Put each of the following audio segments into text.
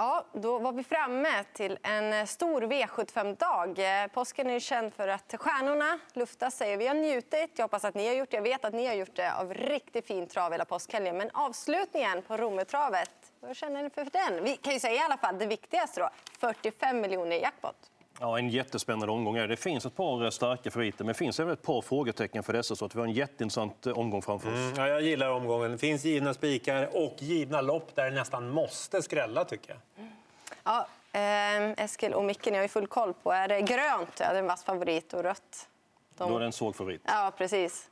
Ja, då var vi framme till en eh, stor V75-dag. Eh, påsken är känd för att stjärnorna luftar sig. Vi har njutit. Jag hoppas att ni har gjort det. Jag vet att ni har gjort det av riktigt fin trav hela påskhelgen. Men avslutningen på Rometravet, vad känner ni för den? Vi kan ju säga i alla fall det viktigaste då. 45 miljoner i jackpot. Ja, en jättespännande omgång. Det finns ett par starka favoriter, men det finns även ett par frågetecken för dessa. Så att vi har en jätteintressant omgång framför oss. Mm, ja, jag gillar omgången. Det finns givna spikar och givna lopp där det nästan måste skrälla, tycker jag. Ja, eh, Eskil och Micke, ni har ju full koll på. Är det grönt? Ja, det är en vass favorit. Och rött? De... Då är det en svag favorit. Ja, precis.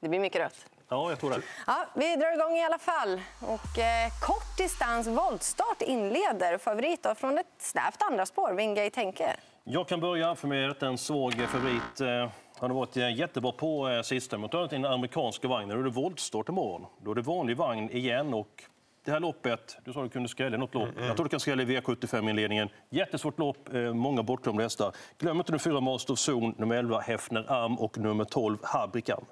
Det blir mycket rött. Ja, jag tror det. Ja, vi drar igång i alla fall. Och, eh, kort distans voltstart inleder. Favorit då, från ett snävt andra spår, Wingate Henke. Jag kan börja, för mig är det en svag favorit. Eh, han har varit eh, jättebra på eh, sista, men in den amerikanska vagnen. Då är det voltstart imorgon. Då är det vanlig vagn igen. Och det här loppet, du sa du kunde skrälla något lopp. Mm, mm. Jag tror du kan skrälla i V75-inledningen. Jättesvårt lopp, många bortglömda hästar. Glöm inte nummer 4 Master of Zone, nummer 11 Hefner Arm och nummer 12 Habrikan.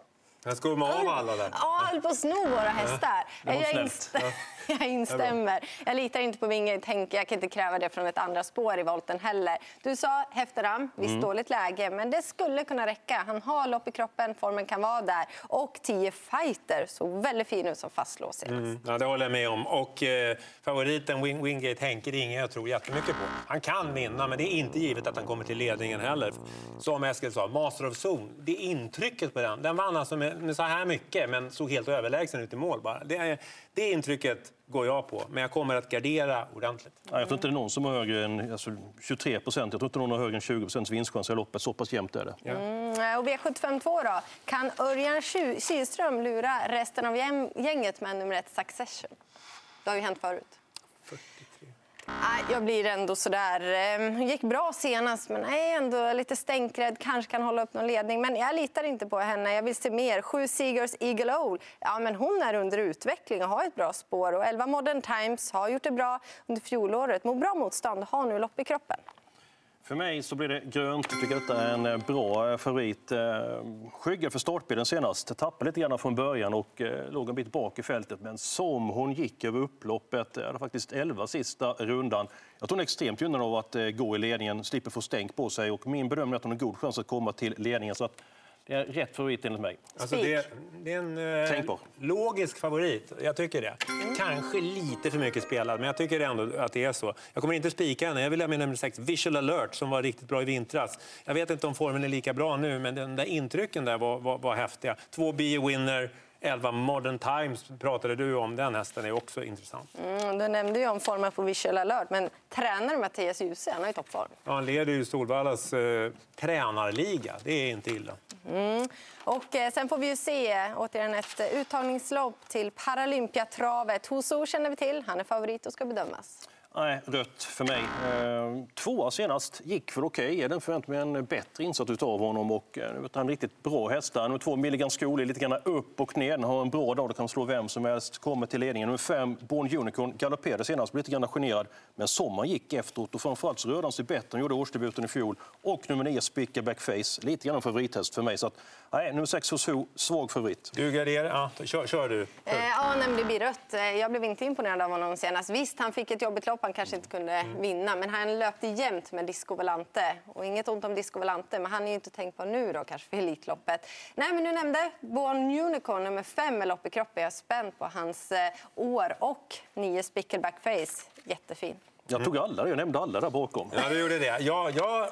Jag skumma av alla där. Ja, höll på att sno våra hästar. Ja, jag, inst jag instämmer. Jag litar inte på Vinge. Tänker, jag kan inte kräva det från ett andra spår i volten heller. Du sa Hefteram, visst mm. dåligt läge, men det skulle kunna räcka. Han har lopp i kroppen, formen kan vara där. Och 10 fighter såg väldigt fin ut som fastlås senast. Mm. Ja, det håller jag med om. Och eh, favoriten Wing Wingate Henke, det är ingen jag tror jättemycket på. Han kan vinna, men det är inte givet att han kommer till ledningen heller. Som Eskil sa, Master of Zone, det är intrycket på den. Den vann alltså med med så här mycket, men såg helt överlägsen ut i mål. Bara. Det, det intrycket går jag på, men jag kommer att gardera ordentligt. Ja, jag tror inte det är någon som har högre än alltså, 23 procent. Jag tror inte någon har högre än 20 procents vinstchans i loppet. Så pass jämnt är det. Ja. Mm, och V752 då? Kan Örjan Kihlström lura resten av gänget med nummer ett Succession? Det har ju hänt förut. Jag blir ändå sådär... Hon gick bra senast, men är ändå lite stänkrädd. Kanske kan hålla upp någon ledning. Men jag litar inte på henne. Jag vill se mer. Sju Seagers Eagle Owl. Ja, men hon är under utveckling och har ett bra spår. Och 11 Modern Times har gjort det bra under fjolåret. Mot bra motstånd. Har nu lopp i kroppen. För mig så blir det grönt. Jag tycker att detta är en eh, bra eh, favorit. Eh, skygga för startbilen senast. Tappade lite grann från början och låg en bit bak i fältet. Men som hon gick över upploppet, hade faktiskt 11 sista rundan. Jag tror hon är extremt gynnad av att gå i ledningen, slipper få stänk på sig. Och min bedömning är att hon har god chans att komma till ledningen. Så att det är rätt favorit enligt mig. Alltså det, det, är en eh, logisk favorit. Jag tycker det. Kanske lite för mycket spelad, men jag tycker ändå att det är så. Jag kommer inte spika henne. Jag vill ha med nummer 6, Visual alert, som var riktigt bra i vintras. Jag vet inte om formen är lika bra nu, men den där intrycken där var, var, var häftiga. Två Be winner 11 Modern Times pratade du om. Den hästen är också intressant. Mm, du nämnde ju om formen på Visual alert, men tränare Mattias Djuse, han har ju toppform. Ja, han leder ju Solvallas eh, tränarliga. Det är inte illa. Mm. Och eh, sen får vi ju se återigen ett uttagningslopp till Paralympiatravet. Hoso känner vi till. Han är favorit och ska bedömas. Nej, rött för mig. Eh, tvåa senast gick väl okej. Okay. Jag förväntar mig en bättre insats av honom. Och, eh, han riktigt bra hästar. Nummer två, Milligan Skoli, lite grann upp och ner. Han har en bra dag, det kan slå vem som helst. Kommer till ledningen. Nummer fem, Born Unicorn, galopperade senast, blev lite grann generad. Men sommaren gick efteråt och framförallt så rörde han sig bättre. Han gjorde årsdebuten i fjol. Och nummer nio, Spicker Face, lite grann en favorithäst för mig. Så att, nej, nummer sex, Husu, svag favorit. Du garderar, ja, kör, kör du. Kör. Eh, ja, nej, det blir rött. Eh, jag blev inte imponerad av honom senast. Visst, han fick ett jobbigt lopp han kanske inte kunde mm. vinna. Men han löpte jämnt med Disco Volante. Och inget ont om Disco Volante, men han är ju inte tänkt på nu då, kanske för Elitloppet. Nej, men du nämnde Born Unicorn, nummer fem med lopp i kroppen. Jag är spänd på hans eh, år. Och nio Spickleback Face, jättefin. Jag tog alla, jag nämnde alla där bakom. Ja, du gjorde det. Jag, jag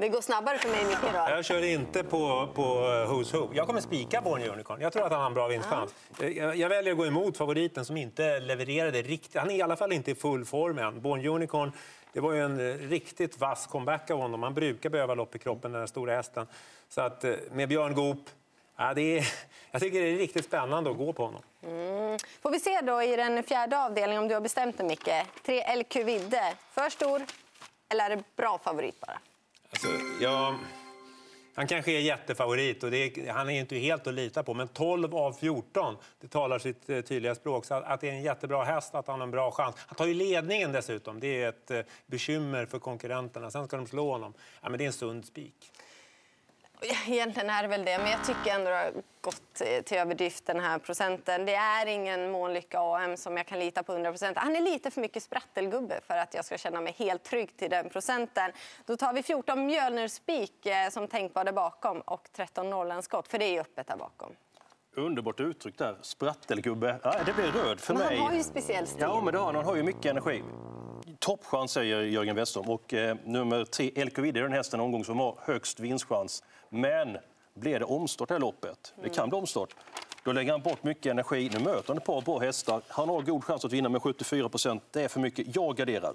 det går snabbare för mig Micke då. Jag kör inte på, på eh, Who's Who. Jag kommer spika Born Unicorn. Jag tror att han har en bra vinstchans. Ja. Jag, jag, väljer att gå emot favoriten som inte levererade riktigt. Han är i alla fall inte i full form än. Born Unicorn, det var ju en eh, riktigt vass comeback av honom. Han brukar behöva lopp i kroppen, den stora hästen. Så att eh, med Björn Goop, ja, det är, jag tycker det är riktigt spännande att gå på honom. Mm. Får vi se då i den fjärde avdelningen om du har bestämt dig Micke. Tre LQ Vidde. För stor eller är det bra favorit bara? Så, ja, han kanske är jättefavorit och är, han är inte helt att lita på. Men 12 av 14, det talar sitt eh, tydliga språk. Så att det är en jättebra häst, att han har en bra chans. Han tar ju ledningen dessutom. Det är ett eh, bekymmer för konkurrenterna. Sen ska de slå honom. Ja, men det är en sund spik. Egentligen är det väl det, men jag tycker ändå det har gått till överdrift den här procenten. Det är ingen Månlycke AM som jag kan lita på 100 procent. Han är lite för mycket sprattelgubbe för att jag ska känna mig helt trygg till den procenten. Då tar vi 14 Mjölner Spik eh, som tänkbar där bakom och 13 Norrlandsskott, för det är öppet där bakom. Underbart uttryck där. Sprattelgubbe. Ja, det blir röd för men mig. Han har ju speciell stil. Ja, men det har han. Han har ju mycket energi. Toppchans säger Jörgen Westholm. Och eh, nummer tre, El är den hästen omgång som har högst vinstchans. Men blir det omstart det här loppet? Det kan bli omstart. Då lägger han bort mycket energi. Nu möter han ett par bra hästar. Han har god chans att vinna med 74 procent. Det är för mycket. Jag garderar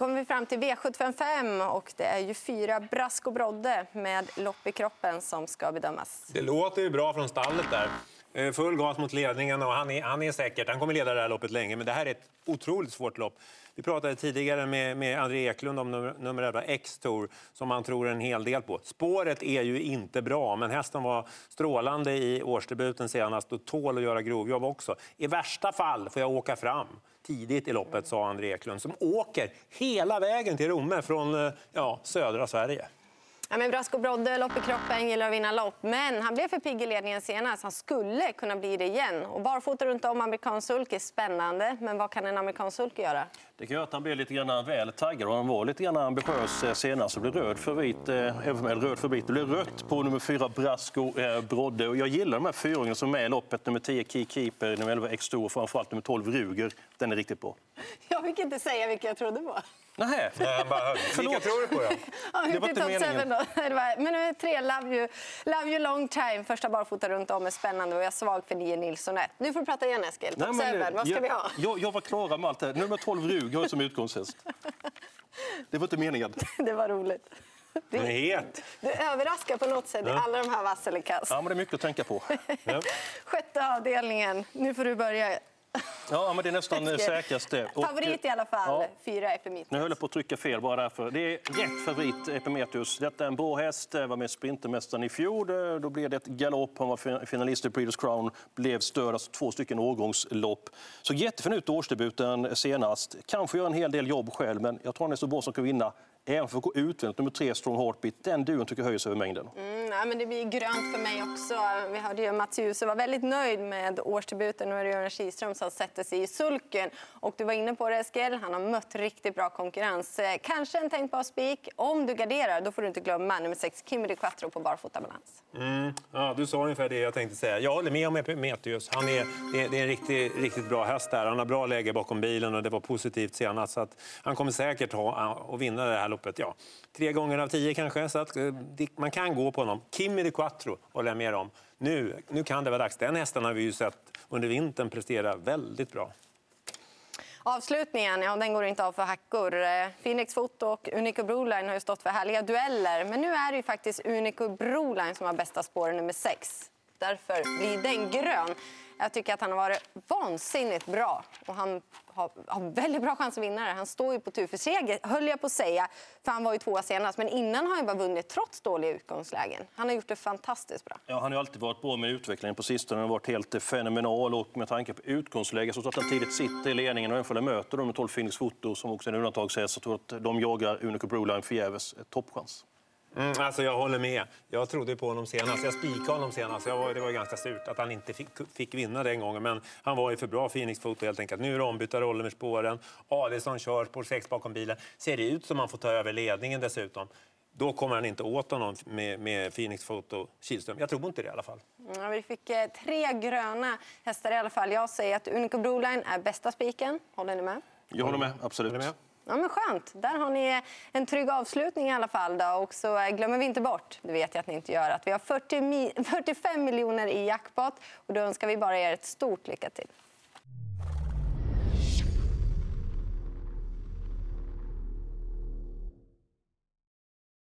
kommer vi fram till V755 och det är ju fyra Brask och Brodde med lopp i kroppen som ska bedömas. Det låter ju bra från stallet där. Eh, full gas mot ledningen och han är, han är säkert. Han kommer leda det här loppet länge, men det här är ett otroligt svårt lopp. Vi pratade tidigare med, med André Eklund om nummer, nummer 11, X-Tour, som han tror en hel del på. Spåret är ju inte bra, men hästen var strålande i årsdebuten senast och tål att göra grovjobb också. I värsta fall får jag åka fram tidigt i loppet, sa André Eklund, som åker hela vägen till Romme från eh, ja, södra Sverige. Ja, men Brasco Brodde, lopp i kroppen, gillar att vinna lopp. Men han blev för pigg i ledningen senast. Han skulle kunna bli det igen. Och barfota runt om amerikansk sulk är spännande. Men vad kan en amerikansk sulk göra? Det kan göra att han blir lite grann väl taggad och han var lite grann ambitiös eh, senast. och blev röd för vit, eh, röd för vit. Det blev rött på nummer fyra Brasco eh, Brodde. Och jag gillar de här fyringarna som är med i loppet. Nummer 10 Key Keeper, nummer 11 X2 och framförallt nummer 12 Ruger. Den är riktigt bra. Jag fick inte säga vilka jag trodde på. Nej, bara, vilka tror du på då? Ja, det var inte meningen. Då. Men nummer tre, Love you, Love you long time. Första barfota runt om är spännande och jag är svag för nio Nilsson 1. Nu får du prata igen Eskil. Nej, vad ska jag, vi ha? Jag, jag var klar med allt det Nummer 12 Ruger har jag som utgångshäst. Det var inte meningen. det var roligt. Du, är het. Du överraskar på något sätt i alla de här vasselikas. Ja, men det är mycket att tänka på. Sjätte avdelningen. Nu får du börja. Ja, men det är nästan det säkraste. Favorit i alla fall, ja. fyra Epimetheus. Nu höll jag på att trycka fel bara därför. Det är rätt favorit, Epimetheus. Detta är en bra häst, var med Sprintermästaren i fjol. Då blev det ett galopp, han var finalist i Breeders Crown, blev stöd, alltså två stycken årgångslopp. Så jättefin ut årsdebuten senast. Kanske gör en hel del jobb själv, men jag tror han är så bra som kan vinna även för att gå utvändigt. Nummer tre, Strong Heartbeat, den duon tycker jag höjer sig över mängden. Mm, nej, men det blir grönt för mig också. Vi hörde ju Mats Djuse var väldigt nöjd med årsdebuten. Nu är det Göran Kihlström som sätter sig i sulken. Och du var inne på det Eskil, han har mött riktigt bra konkurrens. Eh, kanske en tänkbar spik. Om du garderar, då får du inte glömma nummer sex, Kimi de Quattro på barfotabalans. Mm, ja, du sa ungefär det jag tänkte säga. Jag håller med om Epimetheus. Han är, det, är, det är en riktigt, riktigt bra häst där. Han har bra läge bakom bilen och det var positivt senast. Så att han kommer säkert ha, att vinna det här loppet. Ja, tre gånger av tio kanske. Så att, eh, man kan gå på honom. Kimi de Quattro håller jag med om. Nu, nu kan det vara dags. Den hästen har vi ju sett under vintern prestera väldigt bra. Avslutningen ja, den går inte av för hackor. Eh, Phoenix Foto och Unico Broline har ju stått för härliga dueller. Men nu är det ju faktiskt Unico Broline som har bästa spår nummer sex. Därför blir den grön. Jag tycker att han har varit vansinnigt bra. Och han har, har väldigt bra chans att vinna det. Han står ju på tur för seger, höll jag på att säga. För han var ju tvåa senast. Men innan har han bara vunnit trots dåliga utgångslägen. Han har gjort det fantastiskt bra. Ja, han har alltid varit bra med utvecklingen på sistone. Han har varit helt fenomenal. Och med tanke på utgångsläget så att han tidigt sitter i ledningen. Och även om möter de med 12 Phoenix Foto som också är en undantagshäst så tror jag att de jagar Unico Broline förgäves. Toppchans. Mm, alltså jag håller med. Jag trodde på honom senast. Jag spikade honom senast. Var, det var ganska surt att han inte fick, fick, vinna den gången. Men han var ju för bra Phoenix Foto helt enkelt. Nu är det ombytta roller med spåren. Adelsson kör spår 6 bakom bilen. Ser det ut som han får ta över ledningen dessutom. Då kommer han inte åt honom med, med Phoenix Foto Kihlström. Jag tror inte det i alla fall. Ja, vi fick eh, tre gröna hästar i alla fall. Jag säger att Unico Broline är bästa spiken. Håller ni med? Jag håller med, absolut. Håller med? Ja, men skönt. Där har ni en trygg avslutning i alla fall. Då. Och så eh, glömmer vi inte bort, det vet jag att ni inte gör, att vi har 40 mi 45 miljoner i jackpot. Och då önskar vi bara er ett stort lycka till.